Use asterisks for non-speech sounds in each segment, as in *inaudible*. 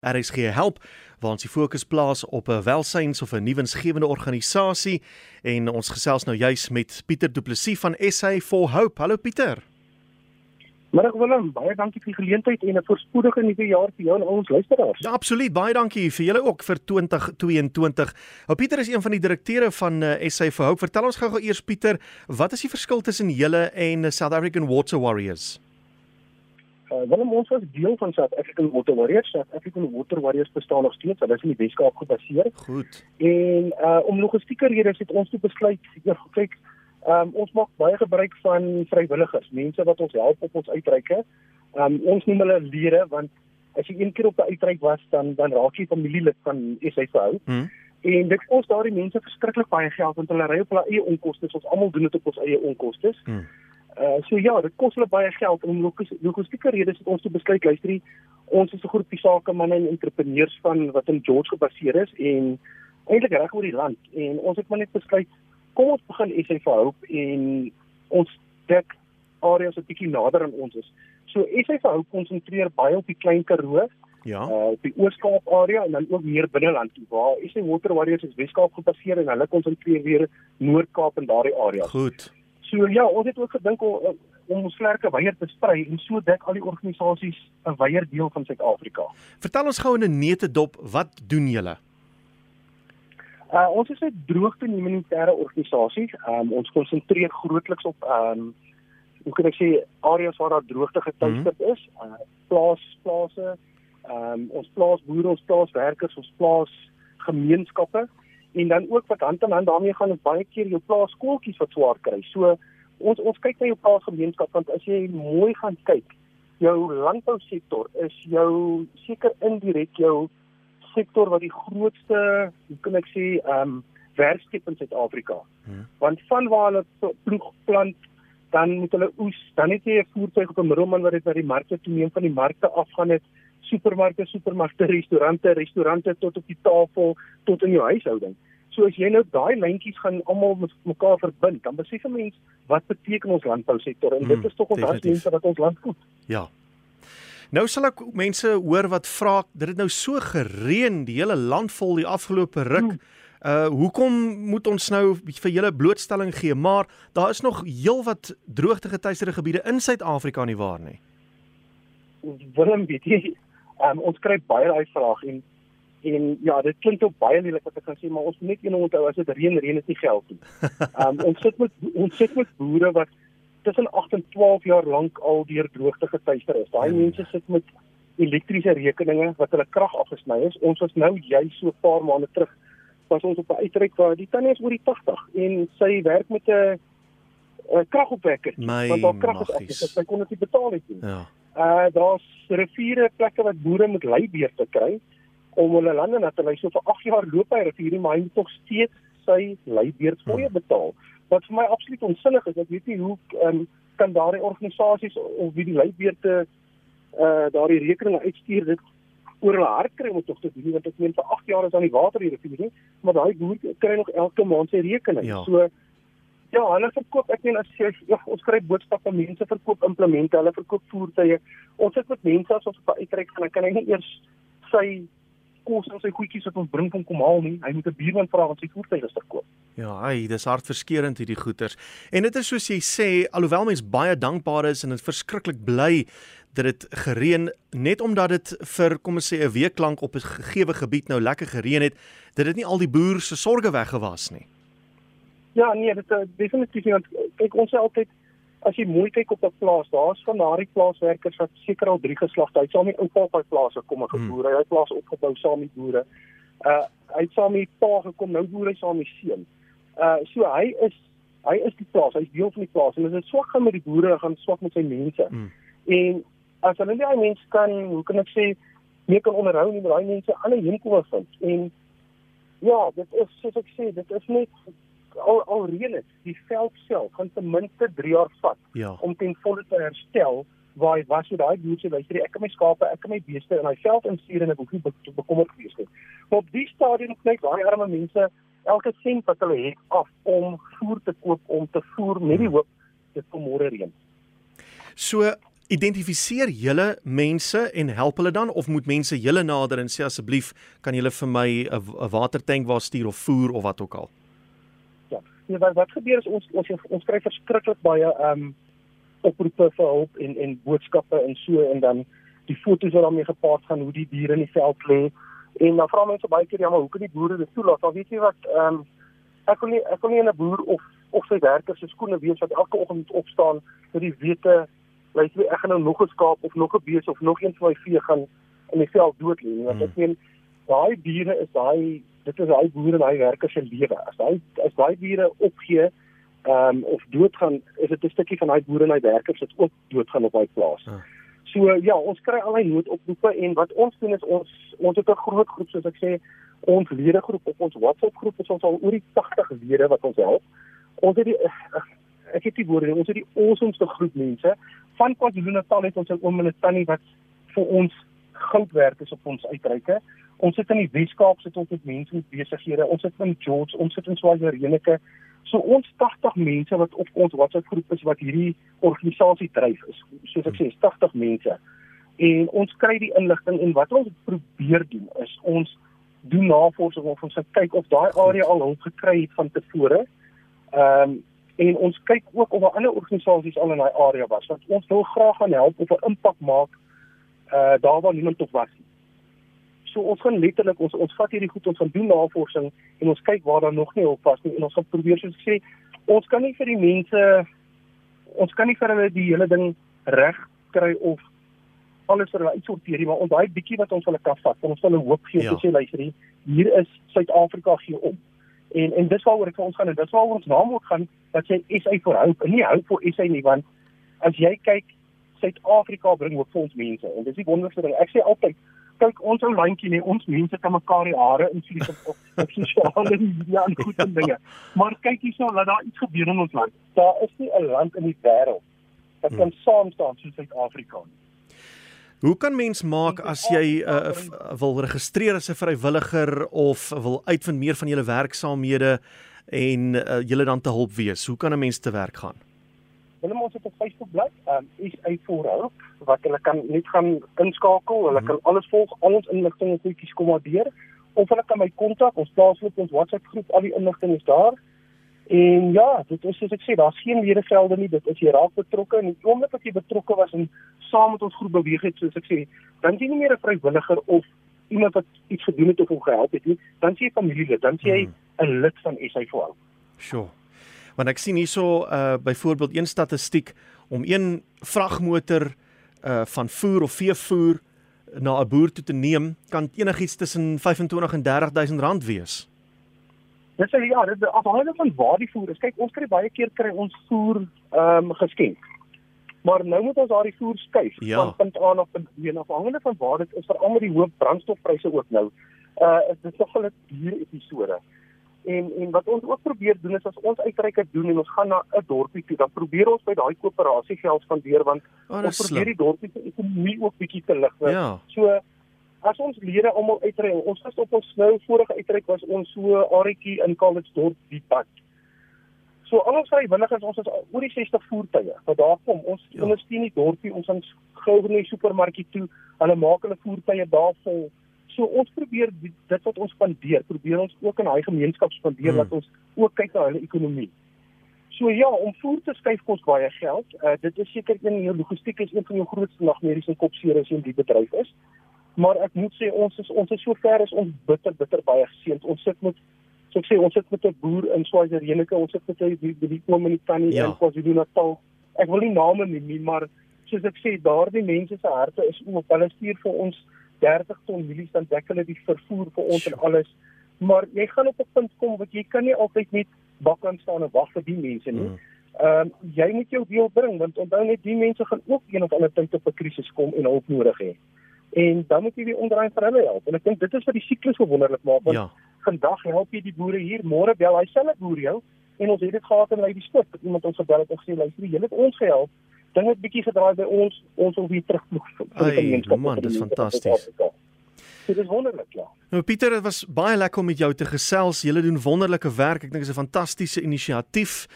RSG help waar ons die fokus plaas op 'n welsyns of 'n nuwensgewende organisasie en ons gesels nou juis met Pieter Du Plessis van SA for Hope. Hallo Pieter. Middag Willem, baie dankie vir die geleentheid en 'n voorspoedige nuwe jaar vir jou en al ons luisteraars. Ja, absoluut. Baie dankie vir julle ook vir 2022. Nou Pieter is een van die direkteure van uh, SA for Hope. Vertel ons gou-gou eers Pieter, wat is die verskil tussen julle en uh, South African Water Warriors? Uh, Willem ons was deel van South African Water Warriors. South African Water Warriors bestaan nog steeds. Hulle is in die Weskaap gebaseer. Goed. En uh om logistieke redes het ons toe besluit, ja, kyk, um, ons maak baie gebruik van vrywilligers, mense wat ons help op ons uitreike. Um ons noem hulle lede want as jy een keer op 'n uitreik was, dan dan raak jy familielid van SAFO. Hmm. En dit kos daardie mense verskriklik baie geld want hulle ry op hulle eie onkoste. Ons almal doen dit op ons eie onkoste. Hmm. Uh so ja, dit kos hulle baie geld om logistieke redes het ons toe besluit luister ons is 'n groepie sakemanne en entrepreneurs van wat in George gebaseer is en eintlik reg oor die land en ons het maar net besluit kom ons begin SA for Hope en ons dek areas wat bietjie nader aan ons is. So SA for Hope konsentreer baie op die Klein Karoo, Ja. uh op die Oos-Kaap area en dan ook meer binneland toe waar SA Water Warriors is Wes-Kaap gebaseer en hulle konsentreer weer Noord-Kaap en daardie area. Goed. So ja, ons het ook gedink om, om ons vlerke wyer te sprei en so dek al die organisasies 'n wyer deel van Suid-Afrika. Vertel ons gou in 'n neutedop, wat doen julle? Uh ons is 'n droogte en humanitêre organisasie. Um ons konsentreer grootliks op um hoe kan ek sê areas waar daar droogte getuister Mhm. is, uh plaas plase, um ons plaasboere, ons plaaswerkers, ons plaas gemeenskappe en dan ook wat hand aan hand daarmee gaan is baie keer jou plaaskooltjies wat swaar kry. So ons ons kyk na jou plaasgemeenskap want as jy mooi gaan kyk, jou landbousektor is jou seker indirek jou sektor wat die grootste, hoe kan ek sê, ehm um, werkskep in Suid-Afrika. Hmm. Want van waar hulle pl- ploeg plant, dan moet hulle oes, dan het jy 'n voertuig op 'n middelman wat dit na die markte toe neem van die markte afgaan het supermarkte, supermarkte, restaurante, restaurante tot op die tafel tot in jou huishouding. So as jy nou daai lyntjies gaan almal met mekaar verbind, dan besef 'n mens wat beteken ons landbousektor en dit is tog ons definitief. mense wat ons land voed. Ja. Nou sal ek mense hoor wat vra, dit het nou so gereën die hele land vol die afgelope ruk. Hmm. Uh hoekom moet ons nou vir julle blootstelling gee? Maar daar is nog heelwat droogte getuieerde gebiede in Suid-Afrika nie waar nie. Willem weet jy, um, ons kry baie daai vraag en en ja, dit klink ook baie lelik wat ek gaan sê, maar ons moet net een onthou, as dit reën, reën dit nie geld nie. Um *laughs* ons sit met ons sit met boere wat tussen 8 en 12 jaar lank al deur droogte getuister is. Daai Ja. mense sit met elektriese rekeninge wat hulle krag afgesny is. Ons was nou juis so 'n paar maande terug was ons op 'n uitreik waar die tannie is oor die 80 en sy werk met 'n kragopwekker want haar krag is af. sy kon dit nie betaal het nie. Ja. Uh daar's riviere plekke wat boere met leibeerte kry om hulle lande na te lei. So vir 8 jaar loop hy riviere, maar hy moet nog steeds sy leibeert fooie Hmm. betaal. Wat vir my absoluut onsinnig is. Ek weet nie hoe um, kan daardie organisasies of wie die leibeerte uh daardie rekeninge uitstuur dit oor hulle hart kry om tog te doen want ek meen vir 8 jaar is aan die water die rivier nie, maar daai boer kry nog elke maand sy rekening. Ja. So Ja, hulle verkoop, ek meen as jy ja, ons kry boodskappe, mense verkoop implemente, hulle verkoop voertuie. Ons sit met mense as ons op 'n uitreik gaan, dan kan hy nie eers sy kos en sy goedjies wat ons bring van kom haal nie. Hy moet 'n buurman vra wat sy voertuig is verkoop. Ja, ai, dis hartverskeurende hierdie goeters. En dit is soos jy sê, alhoewel mens baie dankbaar is en dit verskriklik bly dat dit gereën net omdat dit vir kom ons sê 'n week lank op 'n gegeewe gebied nou lekker gereën het, dat dit nie al die boer se sorges weggewas nie. Ja, nee, dit is definitief nie want eh, kyk ons sê altyd as jy mooi kyk op 'n plaas, daar's van daardie plaaswerkers wat seker al drie geslagte, hy het saam met oupa op daai plaas gekom en Hmm. geboer. Hy het hy plaas opgebou saam met boere. Uh hy het saam met pa gekom, nou boer hy saam met seun. Uh so hy is hy is die plaas, hy's deel van die plaas en as dit swak gaan met die boere, gaan swak met sy mense. Mm. En as hulle nie daai mense kan, hoe kan ek sê, meer kan onderhou nie met daai mense ander heenkome vind. En ja, dit is soos ek sê, dit is net al al reën dit die veld self gaan ten minste 3 jaar vat Ja. om ten volle te herstel waar hy was met daai boer se luister ek kan my skape ek kan my beeste in daai veld instuur en ek hoef nie be bekommerd wees nie maar op die stadium kyk daai arme mense elke sent wat hulle het af om voer te koop om te voer met die hoop dit kom môre reën So identifiseer julle mense en help hulle dan of moet mense julle nader en sê asseblief kan julle vir my 'n watertank waar stuur of voer of wat ook al? Nee, wat wat gebeur is ons ons ons kry verskriklik baie ehm um, oproepe vir hulp en en boodskappe en so en dan die foto's wat daarmee gepaard gaan hoe die diere in die veld lê. En dan vra mense baie keer ja maar hoe kan die boere dit toelaat? Dan weet jy wat ehm um, ek wil nie ek wil nie 'n boer of of sy werkers se skoene wees wat elke oggend opstaan vir die wete lyk jy ek gaan nou nog 'n skaap of nog 'n bees of nog een van my vee gaan in die veld dood lê want ek meen daai diere is daai dit is daai boere en daai werkers se lewe as daai as daai diere opgee ehm um, of doodgaan is dit 'n stukkie van daai boere en daai werkers wat ook doodgaan op daai plaas. Ah. So ja, ons kry al daai noodoproepe en wat ons doen is ons ons het 'n groot groep soos ek sê ons ledegroep op ons WhatsApp groep is ons al oor die 80 lede wat ons help. Ons het die ek het die woorde, ons het die awesomeste groep mense van KwaZulu-Natal het ons 'n oom en 'n tannie wat vir ons goud werk is op ons uitreike. Ons sit in die Weskaap sit ons met mense met besighede. Ons sit in George, ons sit in Swaziland. So ons 80 mense wat op ons WhatsApp groep is wat hierdie organisasie dryf is. Soos ek sê, 80 mense. En ons kry die inligting en wat ons probeer doen is ons doen navorsing of ons kyk of daai area al hulp gekry het van tevore. Ehm um, en ons kyk ook of daar ander organisasies al in daai area was want ons wil graag gaan help of 'n impak maak uh daar waar niemand tog was nie. So ons gaan letterlik ons ons vat hierdie goed ons gaan doen navorsing en ons kyk waar daar nog nie hulp was nie. En ons gaan probeer soos ek sê ons kan nie vir die mense ons kan nie vir hulle die hele ding reg kry of alles vir hulle uitsorteer nie maar ons daai bietjie wat ons hulle kan vat ons wil hulle hoop gee ja. sê luister hier is Suid-Afrika gee om. En en dis waaroor ek vir ons gaan en dis waaroor ons naam ook gaan dat jy SA vir hoop en nie hoop vir SA nie want as jy kyk Suid-Afrika bring ook vir ons mense. En dis die wonderlikste ding. Ek sê altyd kyk ons ou landjie nee ons mense kan mekaar die hare invlieg op op sosiale media en goed en dinge maar kyk hierso dat daar iets gebeur in ons land daar is nie 'n land in die wêreld wat kan hmm. saam staan soos Suid-Afrika nie Hoe kan mens maak as jy uh, wil registreer as 'n vrywilliger of wil uitvind meer van julle werksaamhede en uh, julle dan te hulp wees? Hoe kan 'n mens te werk gaan? Hulle moet op Facebook bly. Ehm um, is uit voor hulp wat hulle kan net gaan inskakel. Hulle mm -hmm. kan alles volg, al ons inligting en goedjies kom maar deur of hulle kan my kontak. Ons plaaslik ons WhatsApp groep, al die inligting is daar. En ja, dit is soos ek sê, daar's geen ledevelde nie. Dit is jy raak betrokke en die oomblik as jy betrokke was en saam met ons groep beweeg het, soos ek sê, dan is jy nie meer 'n vrywilliger of iemand wat iets gedoen het of hom gehelp het nie. Dan is jy familielid, dan is jy hmm. 'n lid van SA4. Sjoe. Want ek sien hierso uh byvoorbeeld een statistiek om een vragmotor uh van voer of veevoer na 'n boer toe te neem, kan enigiets tussen 25 en 30000 rand wees. Dis ja, dit afhangende van waar die voer is. Kyk, ons kry baie keer kry ons voer ehm um, geskenk. Maar nou moet ons daardie voer skuif ja. van punt A na punt B afhangende van waar dit is veral met die hoë brandstofpryse ook nou. Uh is dit tog 'n duur episode. En en wat ons ook probeer doen is as ons uitreike doen en ons gaan na 'n dorpie toe, dan probeer ons by daai koöperasie geld spandeer want oh, ons probeer die dorpie se ekonomie ook bietjie te lig. Ja. So as ons lede almal uitry, ons was op ons nou vorige uitreik was ons so aretjie in Kalitsdorp die pad. So al ons vrywilligers, ons is oor die 60 voertuie wat daar kom. Ons ja. ondersteun die dorpie, ons gaan gou na die supermarkie toe. Hulle maak hulle voertuie daar vol. So ons probeer dit, dit wat ons spandeer, probeer ons ook in daai gemeenskap spandeer hmm. dat ons ook kyk na hulle ekonomie. So ja, om voer te skuif kos baie geld. Uh, dit is seker een jou logistiek is een van jou grootste nagmerries en kopseer as jy in die bedryf is maar ek moet sê ons is ons is sover is ons bitter bitter baie geseënd. Ons sit met so ek sê ons sit met 'n boer in Swaziland, ons sit met 'n die die oom in die tannie ja. in KwaZulu-Natal. Ek wil nie name noem nie, maar soos ek sê, daardie mense se harte is oop. Hulle stuur vir ons 30 ton mielies dan dek hulle die vervoer vir ons en alles. Maar jy gaan op 'n punt kom wat jy kan nie altyd net bakkan staan en wag vir die mense nie. Mm. Ehm mm. uh, jy moet jou deel bring want onthou net die mense gaan ook een of ander tyd op 'n krisis kom en hulp nodig hê en dan moet jy weer omdraai vir hulle help. En ek dink dit is wat die siklus so wonderlik maak want ja. vandag help jy die boere hier, môre bel hy selfe boer jou en ons het dit gehad in Lady Stop. Iemand ons gebel het en gesê luister, jy het ons gehelp. Ding het bietjie gedraai by ons, ons wil weer terugvloeg vir die gemeenskap. Man, dit is fantasties. Dit is wonderlik, ja. Nou Pieter, dit was baie lekker om met jou te gesels. Jy doen wonderlike werk. Ek dink dit is 'n fantastiese inisiatief.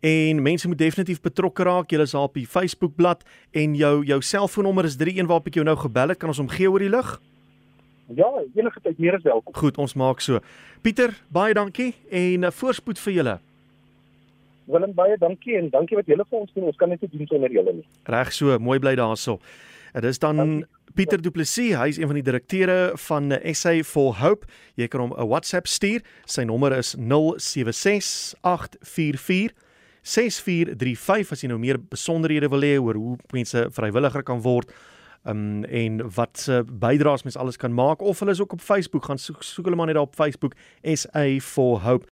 En mense moet definitief betrokke raak. Jy is daar op die Facebook bladsy en jou jou selfoonnommer is 31 waarop ek jou nou gebel het. Kan ons hom gee oor die lug? Ja, enige tyd meer as welkom. Goed, ons maak so. Pieter, baie dankie en uh, voorspoed vir julle. Willem baie dankie en dankie wat julle vir ons doen. Ons kan net nie doen sonder julle nie. Reg so, mooi bly daarso. Dit is dan dankie. Pieter Du Plessis, hy is een van die direkteure van SA for Hope. Jy kan hom 'n WhatsApp stuur. Sy nommer is 076844 6435 as jy nou meer besonderhede wil hê oor hoe mense vrywilliger kan word um, en wat se bydraes mens alles kan maak of hulle is ook op Facebook gaan soek, soek hulle maar net daar op Facebook SA for Hope